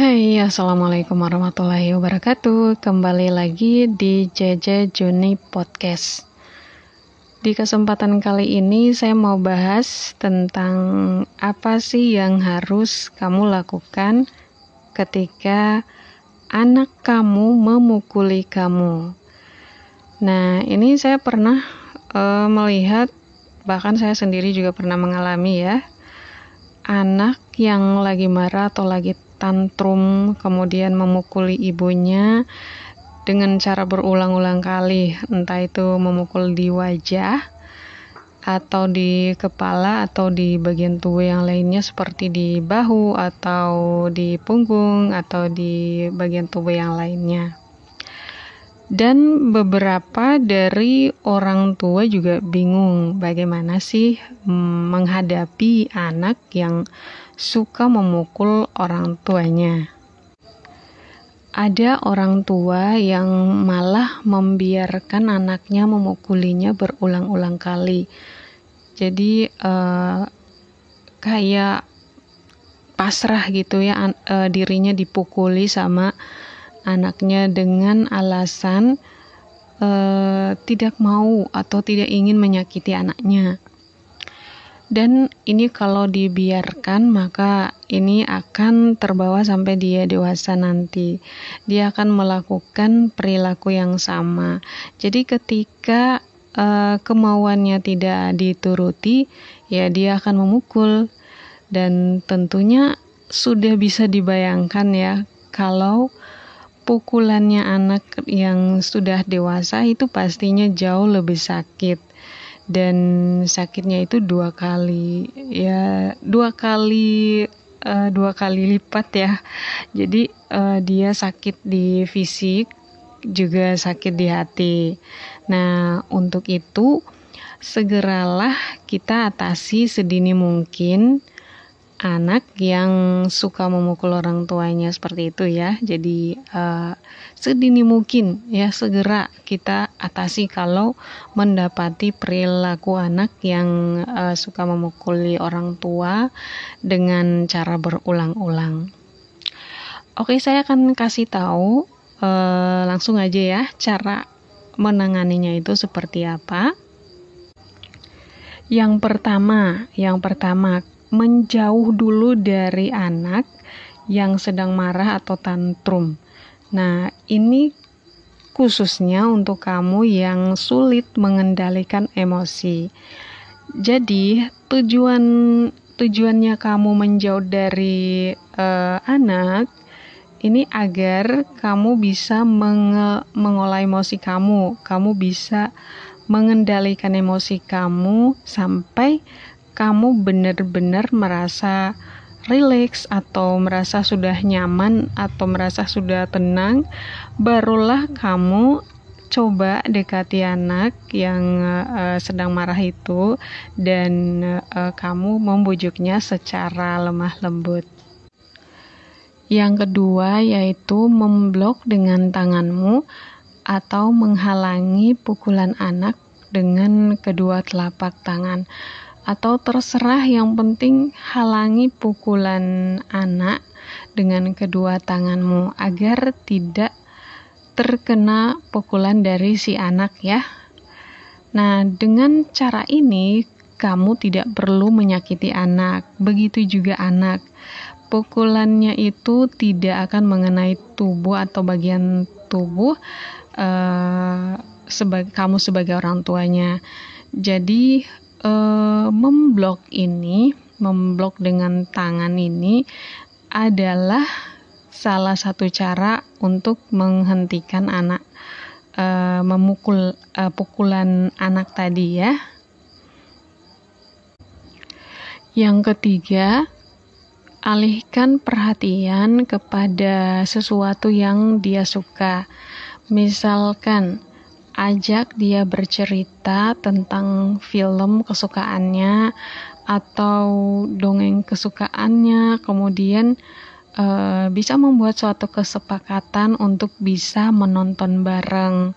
Hai, Assalamualaikum warahmatullahi wabarakatuh. Kembali lagi di JJ Juni Podcast. Di kesempatan kali ini saya mau bahas tentang apa sih yang harus kamu lakukan ketika anak kamu memukuli kamu. Nah, ini saya pernah uh, melihat, bahkan saya sendiri juga pernah mengalami ya Anak yang lagi marah atau lagi tantrum, kemudian memukuli ibunya dengan cara berulang-ulang kali, entah itu memukul di wajah atau di kepala atau di bagian tubuh yang lainnya seperti di bahu atau di punggung atau di bagian tubuh yang lainnya. Dan beberapa dari orang tua juga bingung bagaimana sih menghadapi anak yang suka memukul orang tuanya. Ada orang tua yang malah membiarkan anaknya memukulinya berulang-ulang kali. Jadi uh, kayak pasrah gitu ya uh, dirinya dipukuli sama anaknya dengan alasan uh, tidak mau atau tidak ingin menyakiti anaknya. Dan ini kalau dibiarkan maka ini akan terbawa sampai dia dewasa nanti. Dia akan melakukan perilaku yang sama. Jadi ketika uh, kemauannya tidak dituruti, ya dia akan memukul. Dan tentunya sudah bisa dibayangkan ya kalau pukulannya anak yang sudah dewasa itu pastinya jauh lebih sakit. Dan sakitnya itu dua kali ya dua kali uh, dua kali lipat ya. Jadi uh, dia sakit di fisik juga sakit di hati. Nah untuk itu segeralah kita atasi sedini mungkin anak yang suka memukul orang tuanya seperti itu ya. Jadi uh, sedini mungkin ya segera kita atasi kalau mendapati perilaku anak yang uh, suka memukuli orang tua dengan cara berulang-ulang. Oke, saya akan kasih tahu uh, langsung aja ya cara menanganinya itu seperti apa. Yang pertama, yang pertama menjauh dulu dari anak yang sedang marah atau tantrum. Nah, ini khususnya untuk kamu yang sulit mengendalikan emosi. Jadi, tujuan tujuannya kamu menjauh dari uh, anak ini agar kamu bisa menge mengolah emosi kamu, kamu bisa mengendalikan emosi kamu sampai kamu benar-benar merasa rileks atau merasa sudah nyaman atau merasa sudah tenang, barulah kamu coba dekati anak yang uh, sedang marah itu dan uh, kamu membujuknya secara lemah lembut. Yang kedua yaitu memblok dengan tanganmu atau menghalangi pukulan anak dengan kedua telapak tangan atau terserah yang penting halangi pukulan anak dengan kedua tanganmu agar tidak terkena pukulan dari si anak ya. Nah, dengan cara ini kamu tidak perlu menyakiti anak. Begitu juga anak. Pukulannya itu tidak akan mengenai tubuh atau bagian tubuh uh, sebagai kamu sebagai orang tuanya. Jadi uh, memblok ini, memblok dengan tangan ini adalah salah satu cara untuk menghentikan anak uh, memukul uh, pukulan anak tadi ya. Yang ketiga, alihkan perhatian kepada sesuatu yang dia suka. Misalkan ajak dia bercerita tentang film kesukaannya atau dongeng kesukaannya, kemudian uh, bisa membuat suatu kesepakatan untuk bisa menonton bareng.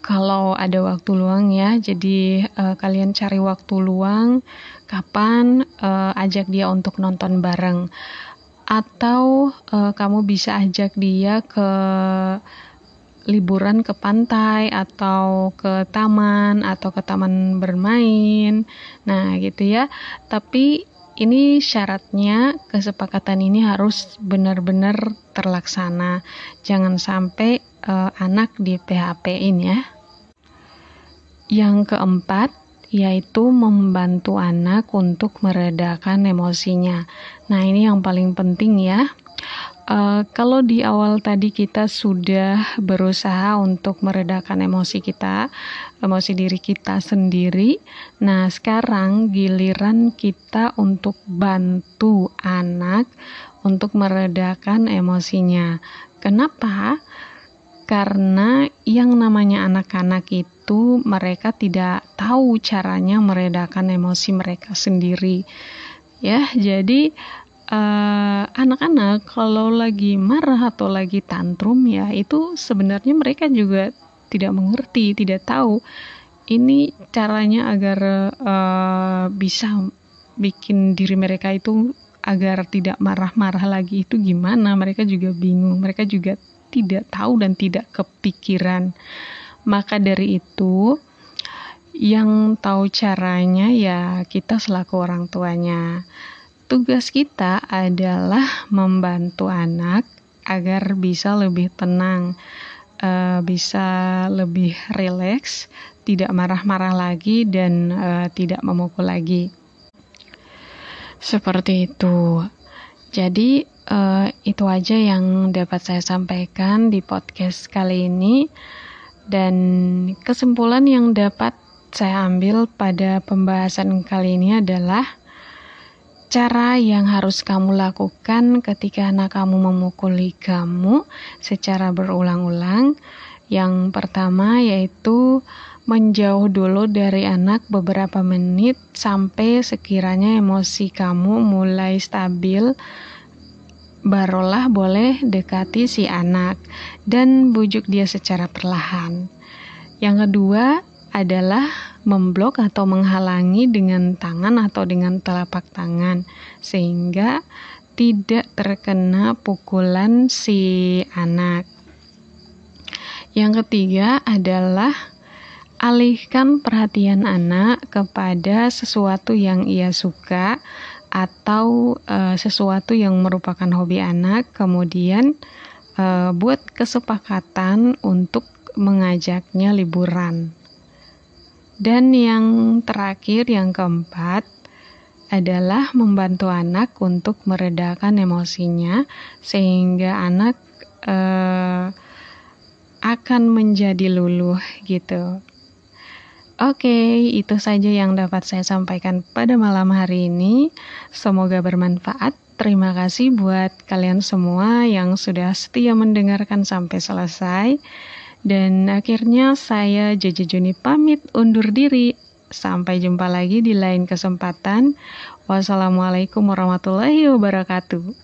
Kalau ada waktu luang ya, jadi uh, kalian cari waktu luang, kapan uh, ajak dia untuk nonton bareng. atau uh, kamu bisa ajak dia ke liburan ke pantai atau ke taman atau ke taman bermain. Nah, gitu ya. Tapi ini syaratnya kesepakatan ini harus benar-benar terlaksana. Jangan sampai uh, anak di PHP-in ya. Yang keempat, yaitu membantu anak untuk meredakan emosinya. Nah, ini yang paling penting ya. Uh, kalau di awal tadi kita sudah berusaha untuk meredakan emosi kita, emosi diri kita sendiri. Nah, sekarang giliran kita untuk bantu anak untuk meredakan emosinya. Kenapa? Karena yang namanya anak-anak itu mereka tidak tahu caranya meredakan emosi mereka sendiri. Ya, jadi Eh, anak-anak uh, kalau lagi marah atau lagi tantrum ya itu sebenarnya mereka juga tidak mengerti, tidak tahu ini caranya agar uh, bisa bikin diri mereka itu agar tidak marah-marah lagi itu gimana? Mereka juga bingung mereka juga tidak tahu dan tidak kepikiran. Maka dari itu yang tahu caranya ya kita selaku orang tuanya Tugas kita adalah membantu anak agar bisa lebih tenang, uh, bisa lebih rileks, tidak marah-marah lagi, dan uh, tidak memukul lagi. Seperti itu. Jadi, uh, itu aja yang dapat saya sampaikan di podcast kali ini, dan kesimpulan yang dapat saya ambil pada pembahasan kali ini adalah Cara yang harus kamu lakukan ketika anak kamu memukuli kamu secara berulang-ulang. Yang pertama yaitu menjauh dulu dari anak beberapa menit sampai sekiranya emosi kamu mulai stabil. Barulah boleh dekati si anak dan bujuk dia secara perlahan. Yang kedua adalah memblok atau menghalangi dengan tangan atau dengan telapak tangan sehingga tidak terkena pukulan si anak. Yang ketiga adalah alihkan perhatian anak kepada sesuatu yang ia suka atau e, sesuatu yang merupakan hobi anak, kemudian e, buat kesepakatan untuk mengajaknya liburan. Dan yang terakhir, yang keempat, adalah membantu anak untuk meredakan emosinya, sehingga anak eh, akan menjadi luluh gitu. Oke, itu saja yang dapat saya sampaikan pada malam hari ini. Semoga bermanfaat. Terima kasih buat kalian semua yang sudah setia mendengarkan sampai selesai. Dan akhirnya saya Jaja Juni pamit undur diri. Sampai jumpa lagi di lain kesempatan. Wassalamualaikum warahmatullahi wabarakatuh.